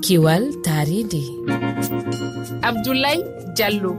kiwal taridi. Abdoulaye diallo.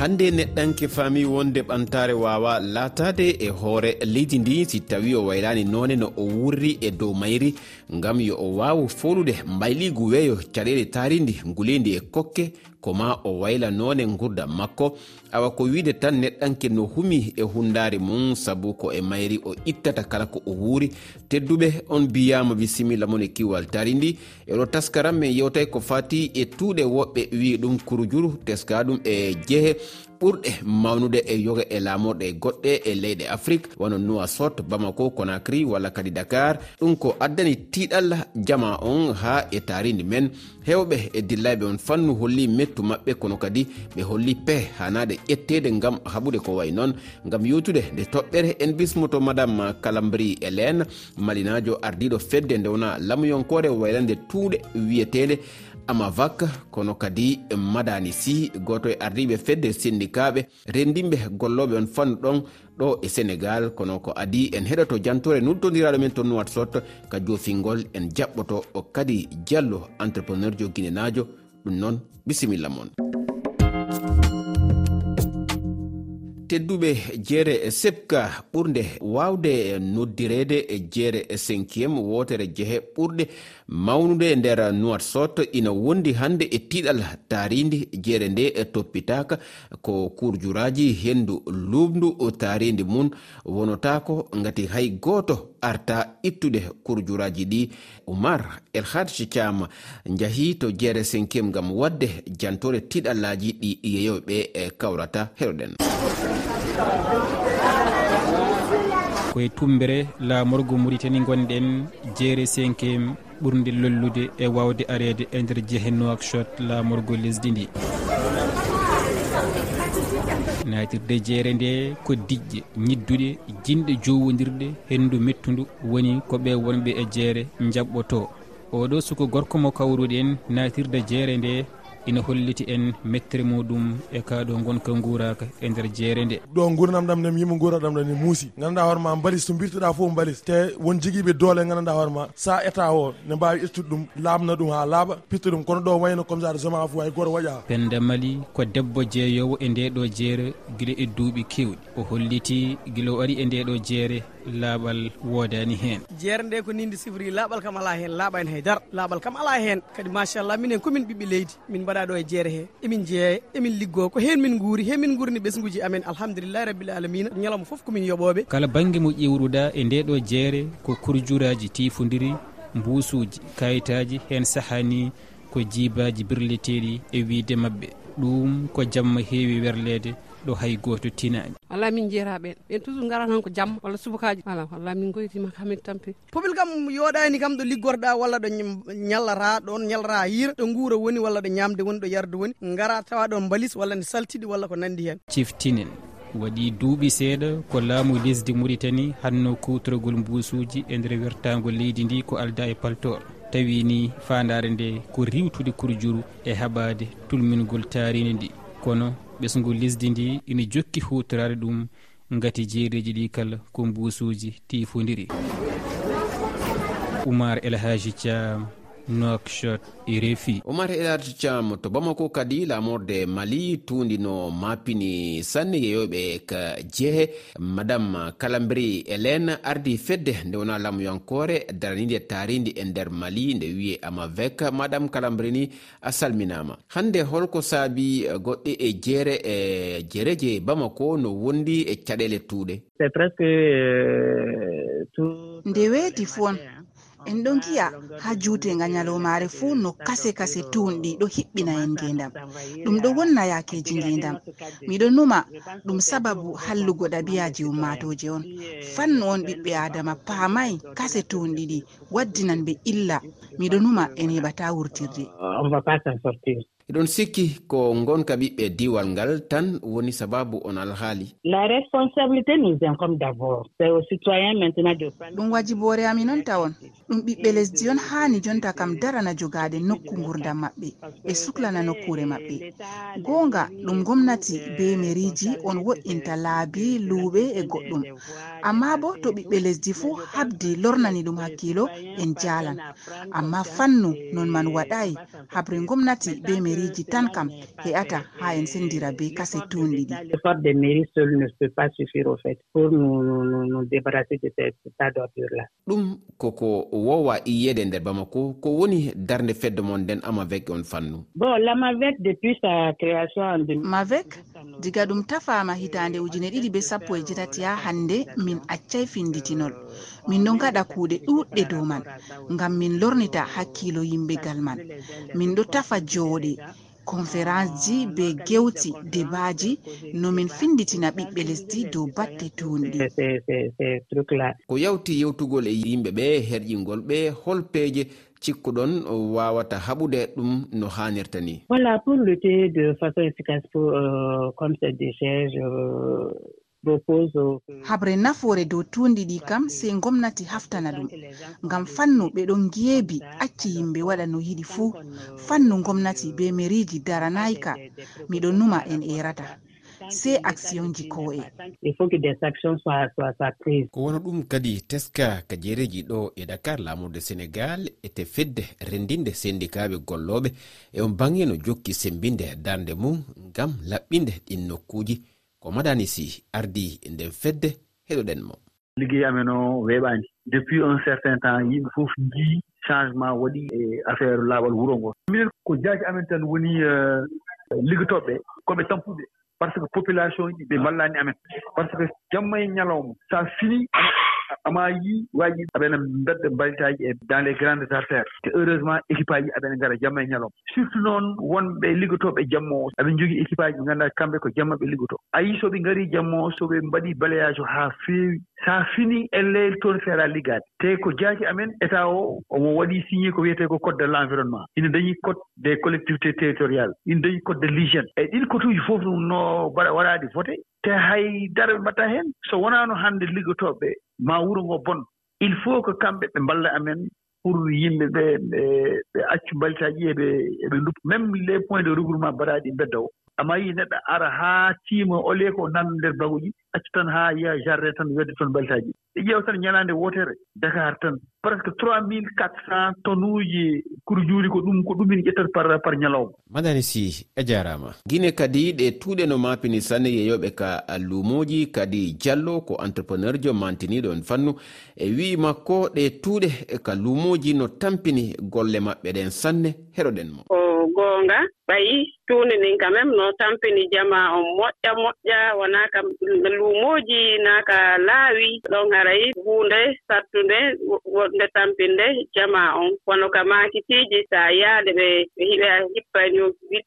Hande neɗɗanke fami wonde ɓantare wawa latade e hoore. Leydi ndi si tawi o waylani none no o wurri e dow mayri gam yo o wawa folude mbayligu weeyo caɗele taridi guleydi e kokke ko ma o wayla none gurdam makko awa ko wiide tan neɗɗanke no humi e hundari mum saabu ko e mayri o ittata kala ko o wuuri. Tedduɓe on biyama bisimilla mon e kiwal tari ndi. Eɗo taskaram min yewtay ko fati e tuuɗe woɓɓe wi ɗum kurujuru teska ɗum e jeehe. ɓurɗe mawnude e yoga e laamorɗe goɗɗe e leyɗe afrique. Wono noa sot bamako conacry walla kadi dakar. Ɗum ko addani tiiɗal jama on ha e taridi men. Hewɓe e dillayɓe on fannu holli mettu maɓɓe kono kadi ɓe holli pe hanade ƴettede gam haɓude ko way noon. Gam yewtude nde toɓɓere en bismoto madame calambri hélène. Malinajo ardiɗo fedde ndewna lamuyonkore waylande tuuɗe wiyetede amavak kono kadi madani sy goto e ardiɓe fedde syndicaɓe rendimɓe golloɓe on fannu ɗon ɗo e sénégal kono ko adi en heɗoto jantore nultodiraɗo men to nuwatshot ka jofingol en jaɓɓoto kadi diallo entrepreneur jo guinenajo ɗum noon bisimilla moon tedduɓe jeere sepka ɓurde wawde noddirede jeere cinquiéme wotere jeehe ɓurɗe mawnude nder noatsot ina wondi hande e tiɗal taridi jeere nde toppitaka ko kurjuraji hendu lumdu taridi mum wonotako gati hay goto arta ittude kurjuraji ɗi. Oumar el hadji cam jahi to jeere senkem gam wadde jantore tiɗallaji ɗi yeyoɓe e kawrata heroɗen. Koye tumbere laamorgo muritani gonɗen jeere senkem ɓurde lollude e wawde arede e nder jehe noakchot laamorgo lesdi ndi. natirde jeere nde ko diƴƴe ñidduɗe jinɗe jowodirɗe henndu mettudu woni ko ɓe wonɓe e jeere jaɓɓoto oɗo suko gorko mo kawruɗen natirde jeere nde ina holliti en mettere muɗum e kaɗo gonka guuraka e nder jeere nde ɗo gurdam ɗam nem yimo guura ɗam ne muusi. Ganduɗa hoorema mbalis to birtuɗa foof mbalis. Te won jiguiɓe doole ganduɗa hoorema sa état o ne mbawi ƴettude ɗum labna ɗum ha laaɓa pitta ɗum. Kono ɗo wayno comme ça de jama fo hay goto waƴa penda mali ko debbo jeeyowo e ndeɗo jeere guila e duuɓi kewɗi ko holliti guila o ari e nde ɗo jeere laaɓal woodani hen jeere nde ko ninde sifori laaɓal kam ala hen laaɓa en haydara laaɓal kam ala hen kadi machallah minen komin ɓiɓɓe leydi min mbaɗa ɗo e jeere he emin jeeya emin liggo ko hen min guuri he min guurni ɓesguji amen. Alhamdulillahi rabbil alamina ñalawma foof komin yoɓoɓe kala banggue mo ƴewruɗa e nde ɗo jeere ko kurjuraji tifodiri mbusuji kayitaji hen sahani ko jibaji birleteɗi e wiide mabɓe ɗum ko jamma heewi werlede ɗo hay goto tinani walla min jeeraɓen ɓen toujours gara tan ko jamma walla subakaji ala walla min goytima kamin tampi. Pobil kam yoɗani kam ɗo liggorɗa walla ɗo ñallata ɗon ñallata yiira. Ɗo guura woni walla ɗo ñamde woni ɗo yarde woni. Gara tawa ɗon balis walla ne saltiɗi walla ko nandi hen. Ciftinen waɗi duuɓi seeɗa ko laamu lesdi muritani hanno kutorogol mbusuji e nder wertago leydi ndi ko alda e paltor tawi ni fandare nde ko riwtude kurjuru e haɓade tulmingol taaride ndi. Kono ɓesgu lesdi ndi ina jokki hutorade ɗum gati jeereji ɗi kala ko mbusuji tifodiri oumar elhaji thiam. nokshot e reefi oumar elarti cam to bamako kadi lamorde mali tundino mapini sanne yeyoɓe ka jeehe. Madame calambri hélène ardi fedde nde wona lamuyankore daranide taridi e nder mali nde wiye amavec madame calambri ni a salminama hande holko saabi goɗɗe e jeere e jeereje bamako no wondi e caɗele tuuɗe. Nde weeti fon. en ɗon giya ha juutega nyalomare fuu no kase kase tuunɗi ɗo hiɓɓina en ngendam ɗum ɗo wonna yakeji ngendam miɗo numa ɗum sababu hallugo ɗabiyaji ummatoje on. Fannu on ɓiɓɓe adama paamayi kase tuunɗi ɗi waddinan ɓe illa. Miɗo numa en heɓata wurtirde. Eɗon sikki ko gonka ɓiɓɓe diwal ngal tan woni sababu on alhaali. La responsabilité nous incombe d'abord. C'est au citoyen maintenant de ɗum wajibore amin on tawon ɗum ɓiɓɓe lesdi on haani jonta kam darana jogade nokku gurdam maɓɓe ɓe suklana nokkure maɓɓe. Goonga ɗum gomnati be mairiji on wo'inta laabi luuɓe e goɗɗum. Amma bo to ɓiɓɓe lesdi fuu habdi lornani ɗum hakkilo en jalan amma fannu non man waɗayi habre gomnati be mairiji tan kam he'ata ha en sendira be kase tunɗiɗi ɗum koko wowa yiyede nder bamako ko woni darde fedde mon nden amavec on fannu? Bon lamavec depuis sa création mavec diga ɗum tafama hitande ujune ɗiɗi be sappo e jetati ha hande min accay finditinol min ɗon gaɗa kuuɗe ɗuɗɗe dow man ngam min lornita hakkilo yimɓegal man. Min ɗo tafa jooɗe. conférence ji be gewti debaji nomin finditina ɓiɓɓe lesdi dow batte tuunɗi ko yawti yewtugol e yimɓe ɓe herƴingol ɓe hol peeje cikkuɗon wawata haɓude ɗum no hanirta ni. Voilà pour lutter de façon efficace pour euh, comme c'est des euh, habre nafoore dow tuundi ɗi kam sey gomnati haftana ɗum. Ngam fannu ɓe ɗon geebi acci yimɓe waɗa no yiɗi fuu. Fannu gomnati be mairiji daranayka miɗo numa en erata sey action ji ko'e ko wona ɗum kadi teska kajereji ɗo e dakar lamurde sénégal ete fedde rendinde sendikaɓe golloɓe e on bange no jokki sembinde darde mum ngam laɓɓinde ɗin nokkuji ko madanisi ardi nden fedde heɗoɗen mo. Liggey amen o weeɓaani depuis un certain temps yimɓe fof njii changement waɗi e affaire laaɓal wuro ngo minen ko jaaki amen tan woni eh, liggotooɓe koɓe tampuɓe par ce que population ji ɓe mballani amen. Par ce que jamma e ñalawma. So a fini ama yi waji aɓene bedda mbalitaji e dans les grandes artères. Te heureusement équipe aji aɓene ngara jamma e ñalom surtout noon wonɓe liggotoɓe jamma o. Aɓe jogui équipe aji ɓe ganduɗa kamɓe ko jamma ɓe liggoto a yi soɓe ɓe jamma o soɓe mbaɗi balayage o haa feewi so a finii e toon feera liggade. Te ko jaaki amen état o omo waɗi signé ko wiyete ko code de l' environnement ina dañi code des collectivités territoriales. Ina dañi code de l' hygiène e ɗin cotuuji fof no waɗaadi voté. Te hay dara ɓe mbaɗataa heen so wonano hannde liggotoɓeɓe maa wuro ngo bon. Il faut que kamɓe ɓe mballa amen pour yimɓe ɓe ɓe accu mbalitaaji eɓe eɓe nduppa même les points de regroupement mbaɗaaɗi mbedda o amma yi neɗɗo ara haa tiima olee ko nanno ndeer baguji accu tan haa yiya jardin tan wedde toon baltaaji ɗi ƴeew tan ñalaande wotere dakar tan presque trois mille quatre cent tonne uji kuru juuri ko ɗum ko ɗumin ƴettat par par ñalawma. Madani si e a jaarama guine kadi ɗe tuuɗe no mapini sanne yeyoɓe ka lumoji kadi diallo ko entrepreneur jo mantiniɗo en fannu. E wi makko ɗe tuuɗe ka lumoji no tampini golle maɓɓe ɗen sanne heroɗen mo. o goonga ɓayi tuunde ndin quand même no tampini jama on moƴƴa moƴƴa wonaa kam luumooji naaka laawi. Ɗon haray huunde sattunde wonde tampinde jama on. Kono ka maakitiiji so a yaade ɓe ɓe hippa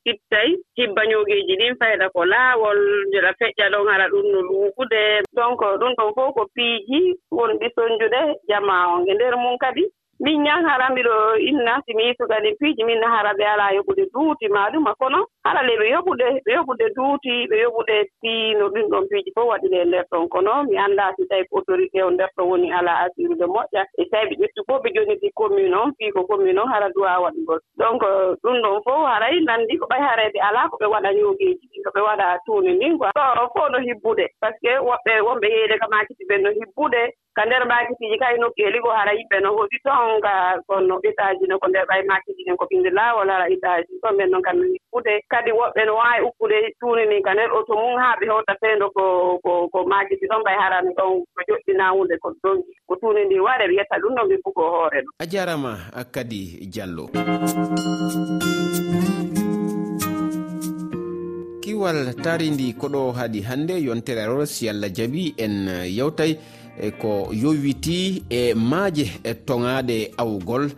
hittitay hibbañoogeeji ɗin fayda ko laawol. Njeɗa feƴƴa ɗon hara ɗum no luukude. Donc ɗum ɗon fof ko piiji wonɗi soñjude jama on. E ndeer mum kadi min ñan harami ɗo inna simi sukanin piiji min haraɓe alaa yoɓude duuti maɗuma kono hana le ɓe yoɓude ɓe yoɓude duuti ɓe yoɓude tiino ɗin ɗon piiji fof waɗine e ndeer ɗon kono. Mi annda si tawi ko autorité o ndeer ɗon woni alaa assurude moƴƴa. E tawi ɓe ƴettu fof ɓe jonidi commune on fii ko commune on hara duwa waɗugol. Donc ɗum ɗon fof haray nanndi ko ɓay hareede alaa ko ɓe waɗa ñoogeeji ɗin ko ɓe waɗa tuuni ndin quoi. Ɗo fof no hibbude par ce que woɓɓe wonɓe yeeyde ka maakiti ɓe no hibbude ka nder maakitiiji kay nokkeeli ko hara yimɓe no hoɗi ton ka kono étage no ko nder ɓay maakitiiji ɗen ko ɓinndi laawol hara étage ɗon ɓen noon kam no uppude kadi woɓɓe no waawi uppude tuuni ni ka nder ɗo mum haa ɓe hewta feendo ko ko ko maajiji ɗon mbay harani ɗon ko joɗɗinaa hunde ko donki ko tuuni ndi waɗe ɓe yetta ɗum ɗon mbi fugo hoore ɗum. A jarama kadi diallo. Kiwal taridi koɗo haadi hannde yontere e rosi allah jaɓi en yewtay e ko yowiti e maaje e toŋaade awgol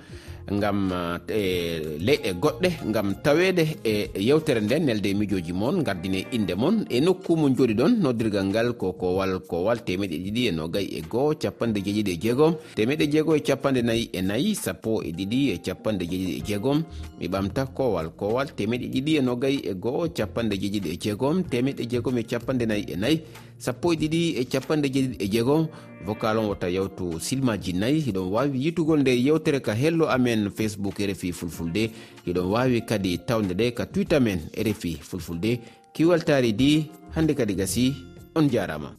gam eh, e leyɗe goɗɗe gam tawede e yewtere nden nelde e mijoji moon gardine inde moon. E nokku mo jooɗi ɗon noddirgal ngal ko kowal kowal temeɗe ɗiɗi e nogayi e goho capanɗe jeeɗiɗi e jeegom. Temeɗe jeego e capanɗe nayyi e nayyi sappo e ɗiɗi e capanɗe jeeɗiɗi e jeegom. Mi ɓamta kowal kowal temeɗe ɗiɗi e nogayi e goho capanɗe jeeɗiɗi e jeegom. Temeɗe jeegom e capanɗe nayyi e nayyi sappo e ɗiɗi e capanɗe jeeɗiɗi e jeegom. vocal on wotta yewtu silmaji nayyi hiɗon wawi yitugol nde yewtere ka hello amen facebook rfi fulfulde. Hiɗon wawi kadi tawde ɗe ka twitter men rfi fulfulde. Kiwaltari di hande kadi gasi on jarama